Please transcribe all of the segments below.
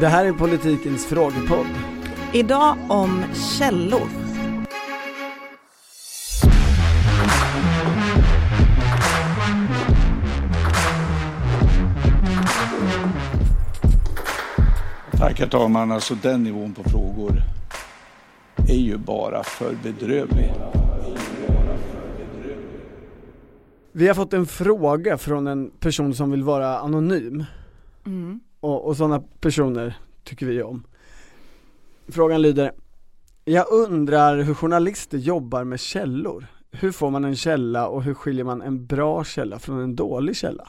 Det här är politikens frågepodd. Idag om källor. Tack herr talman. Alltså den nivån på frågor är ju bara för bedrövlig. Vi har fått en fråga från en person som vill vara anonym. Mm. Och, och sådana personer tycker vi om. Frågan lyder Jag undrar hur journalister jobbar med källor. Hur får man en källa och hur skiljer man en bra källa från en dålig källa?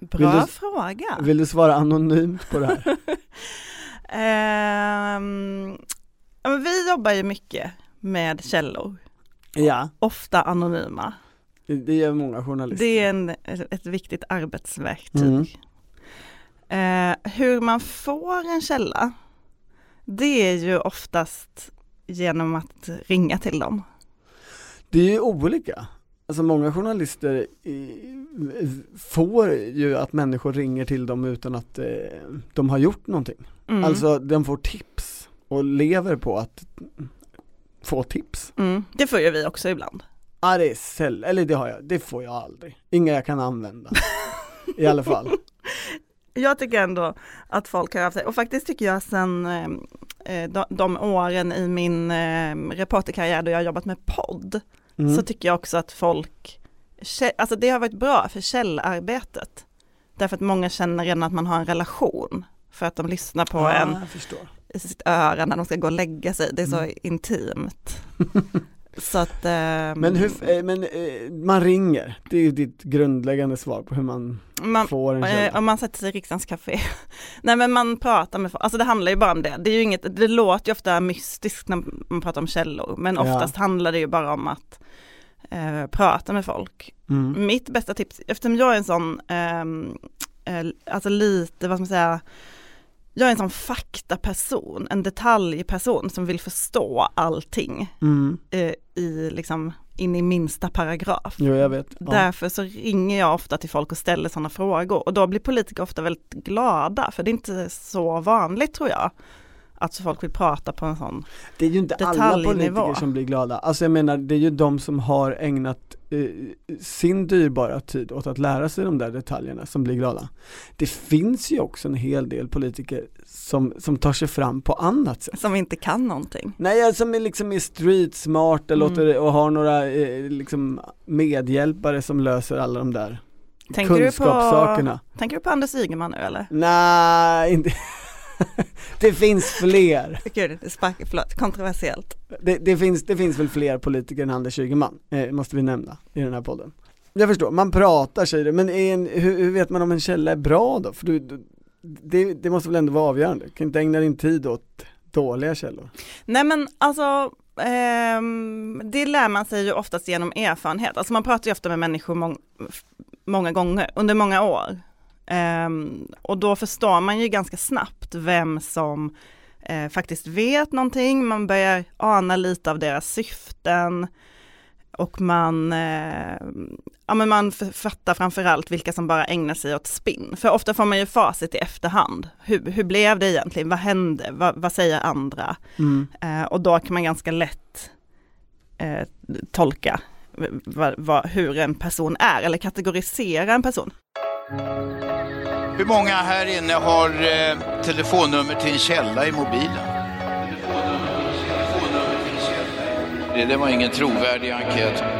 Bra Vill du- fråga. Vill du svara anonymt på det här? Men vi jobbar ju mycket med källor, ja, ofta anonyma. Det det gör många journalister. Det är en, ett viktigt arbetsverktyg. Mm. Eh, hur man får en källa, det är ju oftast genom att ringa till dem. Det är ju olika. Alltså många journalister får ju att människor ringer till dem utan att eh, de har gjort någonting. Mm. Alltså de får tips och lever på att få tips. Mm. Det får ju vi också ibland. Ja det är säll, eller det har jag, det får jag aldrig. Inga jag kan använda. I alla fall. Jag tycker ändå att folk har haft det och faktiskt tycker jag sen eh, de, de åren i min eh, reporterkarriär då jag har jobbat med podd Mm. så tycker jag också att folk, alltså det har varit bra för källarbetet. Därför att många känner redan att man har en relation för att de lyssnar på ja, en jag förstår. i sitt öra när de ska gå och lägga sig. Det är så Mm. intimt. så att, ehm, Men, hur, eh, men eh, man ringer, det är ju ditt grundläggande svar på hur man man, får en Eh, källa. om man sätter sig i riksdagens café. Nej men man pratar med folk, alltså det handlar ju bara om det. Det är ju inget, det låter ju ofta mystiskt när man pratar om källor, men Ja. oftast handlar det ju bara om att eh, prata med folk. Mm. Mitt bästa tips, eftersom jag är en sån, ehm, eh, alltså lite, vad ska man säga, jag är en sån faktaperson, en detaljperson som vill förstå allting Mm. eh, i liksom in i minsta paragraf. Jo jag vet. Ja. Därför så ringer jag ofta till folk och ställer sådana frågor och då blir politiker ofta väldigt glada för det är inte så vanligt tror jag att folk vill prata på en sån. Det är ju inte alla politiker som blir glada. Alltså jag menar, det är ju de som har ägnat eh, sin dyrbara tid åt att lära sig de där detaljerna som blir glada. Det finns ju också en hel del politiker som, som tar sig fram på annat sätt. Som inte kan någonting. Nej, som är liksom är street smart och, Mm. och har några eh, liksom medhjälpare som löser alla de där Tänker du, på, kunskapssakerna. tänker du på Anders Ygeman nu eller? Nej, inte Det finns fler. Gud, det sparkar, förlåt, kontroversiellt. Det, det, finns, det finns väl fler politiker än Anders Ygeman, eh, måste vi nämna i den här podden. Jag förstår, man pratar säger det, men en, hur, hur vet man om en källa är bra då? För du, du, det, det måste väl ändå vara avgörande? Du kan inte ägna din tid åt dåliga källor? Nej men alltså, ehm, det lär man sig ju oftast genom erfarenhet. Alltså man pratar ju ofta med människor mång, många gånger, under många år. Ehm, och då förstår man ju ganska snabbt vem som eh, faktiskt vet någonting, man börjar ana lite av deras syften och man, eh, ja, men man fattar framförallt vilka som bara ägnar sig åt spinn. För ofta får man ju facit i efterhand. Hur, hur blev det egentligen? Vad hände? Vad, vad säger andra? Mm. Eh, och då kan man ganska lätt eh, tolka va, va, hur en person är eller kategorisera en person. Hur många här inne har eh, telefonnummer till en källa i mobilen? Det det var ingen trovärdig enkät.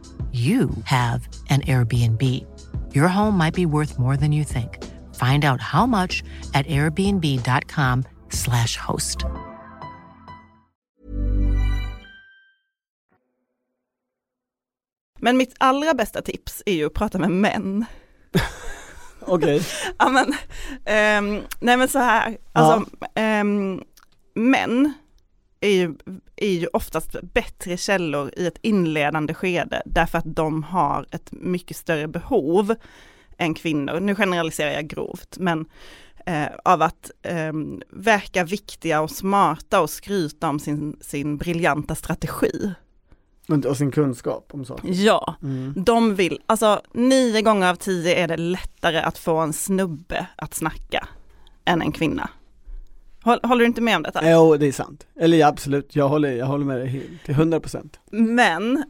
you have an Airbnb. Your home might be worth more than you think. Find out how much at airbnb.com/slash host. Men mitt allra bästa tips är ju att prata med män. Okej. Ja men, ehm, nej men så här, alltså ehm, män är ju, är ju oftast bättre källor i ett inledande skede därför att de har ett mycket större behov än kvinnor. Nu generaliserar jag grovt, men eh, av att eh, verka viktiga och smarta och skryta om sin, sin briljanta strategi. Och sin kunskap om saker. Ja, Mm. de vill, alltså nio gånger av tio är det lättare att få en snubbe att snacka än en kvinna. Håll, håller du inte med om detta? Jo, det är sant. Eller ja, absolut, jag håller, jag håller med dig till 100 procent. Men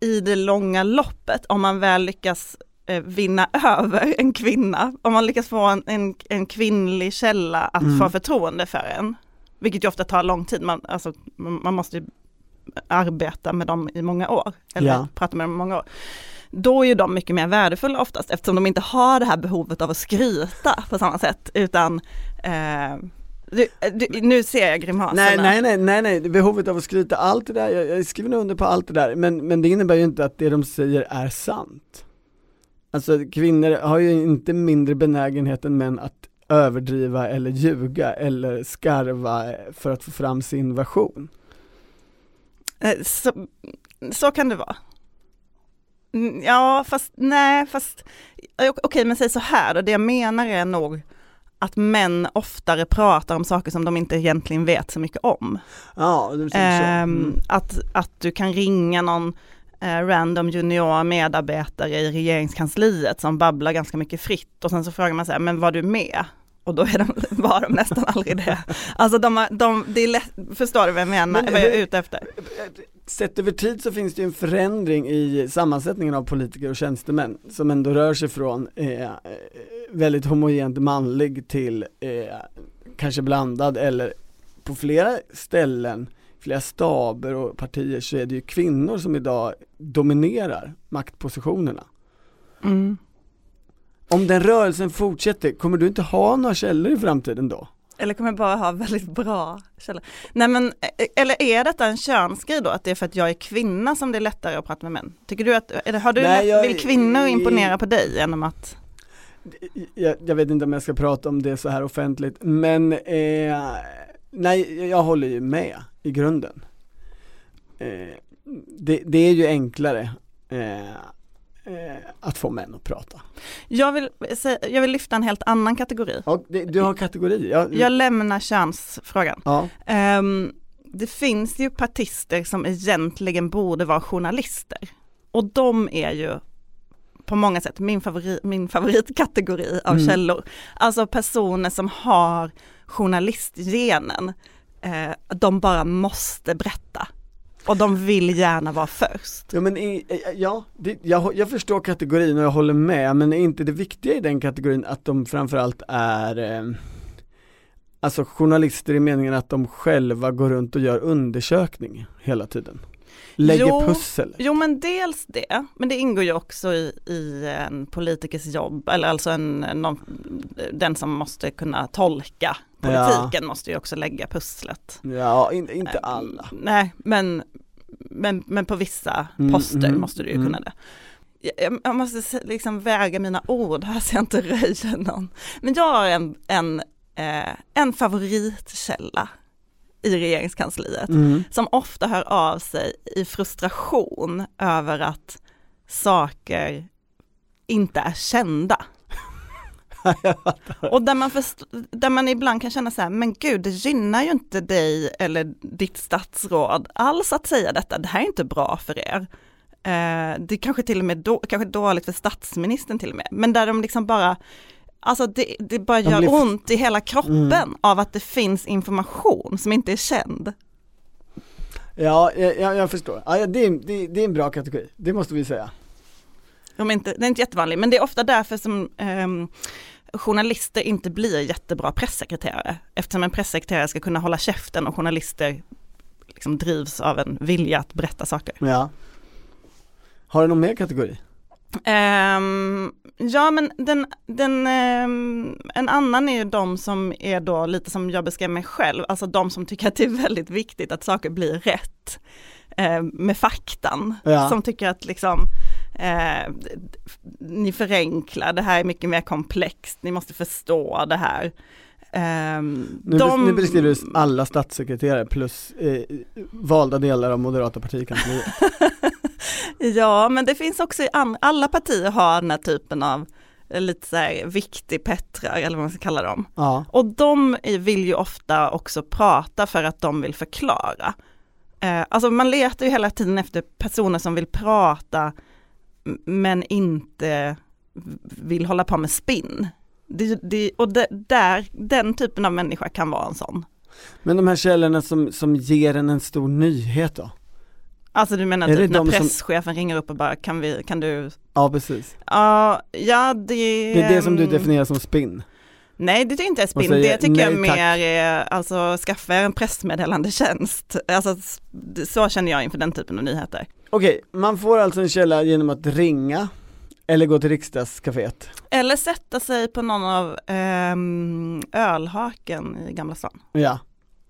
i det långa loppet, om man väl lyckas eh, vinna över en kvinna, om man lyckas få en, en, en kvinnlig källa att Mm. få förtroende för en, vilket ju ofta tar lång tid, man, alltså, man, måste ju arbeta med dem i många år, eller Ja. prata med dem i många år. Då är ju de mycket mer värdefulla oftast eftersom de inte har det här behovet av att skryta på samma sätt utan eh, du, du, nu ser jag grimaserna. Nej, nej, nej, nej, nej, behovet av att skryta, allt det där, jag, jag skriver nog under på allt det där, men, men det innebär ju inte att det de säger är sant. Alltså kvinnor har ju inte mindre benägenhet än män att överdriva eller ljuga eller skarva för att få fram sin version. Eh, Så, så kan det vara. Mm, Ja, fast nej, fast eh, okej, men säg så här då, det jag menar är nog att män oftare pratar om saker som de inte egentligen vet så mycket om. Ja, du tänker så. Ehm, Mm. att, att du kan ringa någon eh, random junior medarbetare i regeringskansliet som babblar ganska mycket fritt och sen så frågar man så här, men var du med? Och då är de, var de nästan aldrig det. Alltså de, de, det är lätt, förstår du vad jag menar, Men vad jag är ute efter? Sett över tid så finns det ju en förändring i sammansättningen av politiker och tjänstemän som ändå rör sig från eh, väldigt homogent manlig till eh, kanske blandad eller på flera ställen, flera staber och partier så är det ju kvinnor som idag dominerar maktpositionerna. Mm. Om den rörelsen fortsätter, kommer du inte ha några källor i framtiden då? Eller kommer jag bara ha väldigt bra källor? Nej men, eh, eller är detta en könsgrej då, att det är för att jag är kvinna som det är lättare att prata med män? Tycker du att, eller har du, Nej, lätt, vill kvinnor imponera på dig genom att, jag, jag vet inte om jag ska prata om det så här offentligt, men eh, nej, jag håller ju med i grunden. Eh, det, det är ju enklare eh, eh, att få män att prata. jag vill, jag vill lyfta en helt annan kategori. Och det, du har kategorier, jag, Jag lämnar könsfrågan. ja, Ehm, det finns ju partister som egentligen borde vara journalister. Och de är ju på många sätt min, favorit, min favoritkategori av Mm. källor. Alltså personer som har journalistgenen. Eh, de bara måste berätta. Och de vill gärna vara först. ja men i, eh, ja, det, jag, jag förstår kategorin och jag håller med, men är inte det viktiga i den kategorin att de framförallt är eh, Alltså journalister i meningen att de själva går runt och gör undersökning hela tiden Lägger Jo, pussel Jo men dels det, men det ingår ju också i, i en politikers jobb, eller alltså en, någon, den som måste kunna tolka politiken måste ju också lägga pusslet. Ja, in, inte Eh, alla Nej, men, men, men på vissa Mm, poster mm, måste du ju mm. kunna det. Jag, måste liksom väga mina ord här så jag inte röjer någon. Men jag har en, en, eh, en favoritkälla i regeringskansliet mm. som ofta hör av sig i frustration över att saker inte är kända. Och där man, där man ibland kan känna så här, men gud det gynnar ju inte dig eller ditt statsråd alls att säga detta, det här är inte bra för er. Eh, det är kanske till och med då, kanske dåligt för statsministern till och med, men där de liksom bara, alltså det, det bara gör blir ont i hela kroppen Mm. av att det finns information som inte är känd. Ja, jag, jag, förstår. Ja, det, är, det, det är en bra kategori, det måste vi säga. De är inte, det är inte jättevanligt, men det är ofta därför som ehm, journalister inte blir jättebra pressekreterare. Eftersom en pressekreterare ska kunna hålla käften och journalister liksom drivs av en vilja att berätta saker. Ja. Har du någon mer kategori? Ehm, ja men den, den, ehm, en annan är ju de som är då lite som jag beskrev mig själv, alltså de som tycker att det är väldigt viktigt att saker blir rätt. eh, med faktan. Ja. Som tycker att liksom eh, ni förenklar, det här är mycket mer komplext, ni måste förstå det här. Ehm, Nu, de- nu beskriver du alla statssekreterare plus eh, valda delar av moderata partikansliet. Ja, men det finns också i alla partier har den här typen av eh, lite så här viktig pettrar eller vad man ska kalla dem. Ja, Och de vill ju ofta också prata för att de vill förklara. Eh, alltså man letar ju hela tiden efter personer som vill prata men inte vill hålla på med spinn. Det, det, och det, där, den typen av människa kan vara en sån. men de här källorna som, som ger en en stor nyhet då? Alltså du menar Är typ när de som- presschefen ringer upp och bara kan, vi, kan du, Ja precis, ja, ja det det är det som du ehm, definierar som spinn. Nej det tycker jag inte är spinn, det tycker jag nej, tack. mer är, alltså skaffa en pressmeddelande tjänst. Alltså så känner jag inför den typen av nyheter. Okej, man får alltså en källa genom att ringa eller gå till riksdagscaféet. Eller sätta sig på någon av ehm, ölhaken i Gamla stan. Ja,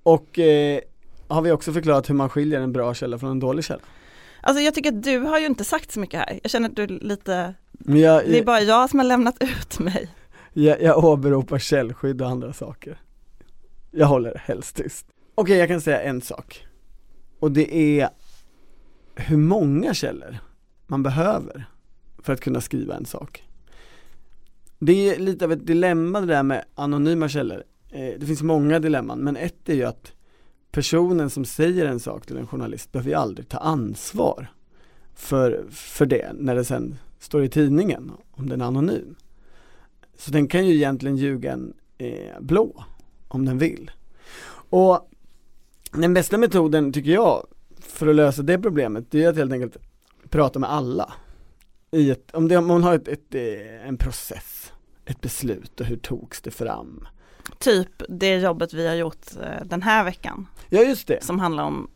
och eh, har vi också förklarat hur man skiljer en bra källa från en dålig källa? Alltså jag tycker att du har ju inte sagt så mycket här. Jag känner att du lite, Men jag, det är bara jag som har lämnat ut mig. jag, jag åberopar källskydd och andra saker. Jag håller helst tyst. Okej, jag kan säga en sak. Och det är hur många källor man behöver för att kunna skriva en sak. Det är lite av ett dilemma det där med anonyma källor. Eh, det finns många dilemman, men ett är ju att personen som säger en sak till en journalist behöver ju aldrig ta ansvar för, för det när det sen står i tidningen om den är anonym. Så den kan ju egentligen ljuga en eh, blå om den vill. Och den bästa metoden tycker jag för att lösa det problemet det är att helt enkelt prata med alla. I ett, om, det, om man har ett, ett, eh, en process, ett beslut och hur togs det fram. Typ det jobbet vi har gjort eh, den här veckan Ja just det. som handlar om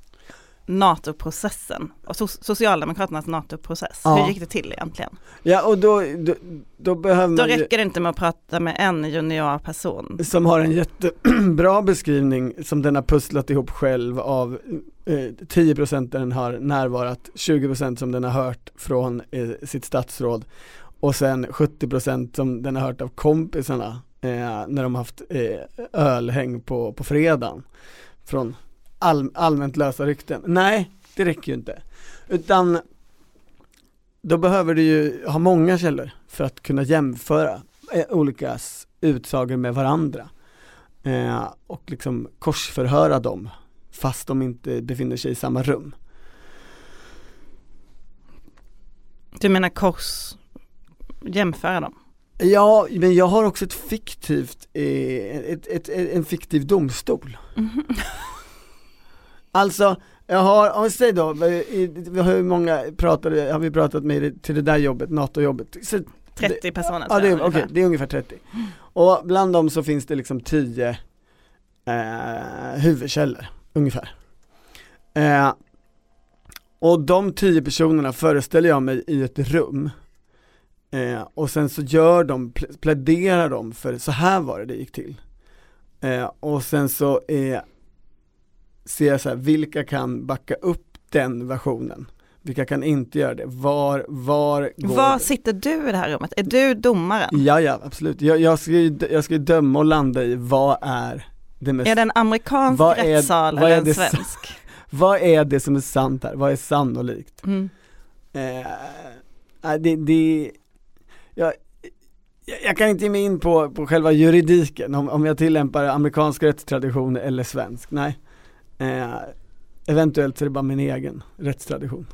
NATO-processen och so- Socialdemokraternas NATO-process. Ja. Hur gick det till egentligen? Ja och då, då, då behöver Då räcker det inte med att prata med en junior person. som har en jättebra beskrivning som den har pusslat ihop själv av eh, 10% där den har närvarat, 20% som den har hört från eh, sitt statsråd och sen 70% som den har hört av kompisarna eh, när de haft eh, ölhäng på, på fredagen från all, allmänt lösa rykten. Nej, det räcker ju inte. Utan då behöver du ju ha många källor för att kunna jämföra eh, olika utsagor med varandra. Eh, och liksom korsförhöra dem fast de inte befinner sig i samma rum. Du menar kors, jämföra dem? Ja, men jag har också ett fiktivt, eh, ett, ett, ett, en fiktiv domstol. Alltså, jag har, om vi säger då, vi vi har hur många pratade, har vi pratat med till det där jobbet, NATO-jobbet? Så 30 personer Ja, det, är- ungefär. det är ungefär 30. Och bland dem så finns det liksom 10 eh, huvudkällor, ungefär. Eh, och de 10 personerna föreställer jag mig i ett rum. Eh, och sen så gör de, pl- pläderar de för så här var det det gick till. Eh, och sen så eh, ser jag så här, vilka kan backa upp den versionen? Vilka kan inte göra det? Var, var går Var det? sitter du i det här rummet? Är du domaren? Ja, ja, absolut. Jag, jag, ska ju, jag ska ju döma och landa i vad är det mest, Är det en amerikansk Vad är- rättssal vad eller är en svensk? vad är det som är sant här? Vad är sannolikt? Mm. Eh, det, det, jag, jag- kan inte ge mig in på, på själva juridiken, om, om jag tillämpar amerikansk rättstradition eller svensk, nej. Eh, eventuellt så är det bara min egen rättstradition.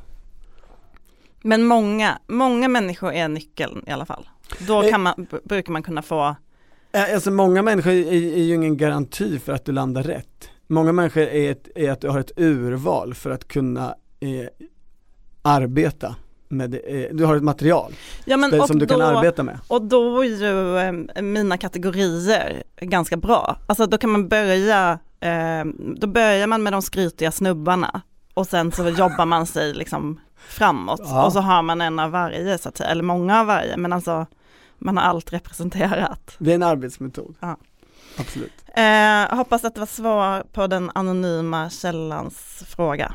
Men många, många människor är nyckeln i alla fall. Då Eh. kan man, brukar man kunna få, Eh, Alltså många människor är, är ju ingen garanti för att du landar rätt. Många människor är, ett, är att du har ett urval för att kunna eh, arbeta med eh, du har ett material ja men det, som du då, kan arbeta med. och då är ju eh, mina kategorier ganska bra. Alltså då kan man börja, eh, då börjar man med de skrytiga snubbarna och sen så jobbar man sig liksom framåt Ja. och så har man en av varje så att eller många av varje, men alltså man har allt representerat. Det är en arbetsmetod. Ja. Absolut. Eh, hoppas att det var svar på den anonyma källans fråga.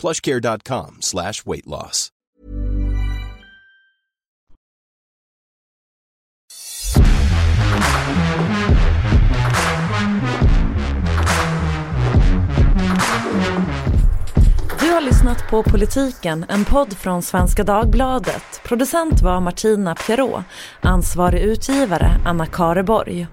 plushcare.com slash weight loss. Du har lyssnat på Politiken, en podd från Svenska Dagbladet. Producent var Martina Pierrot, ansvarig utgivare Anna Kareborg.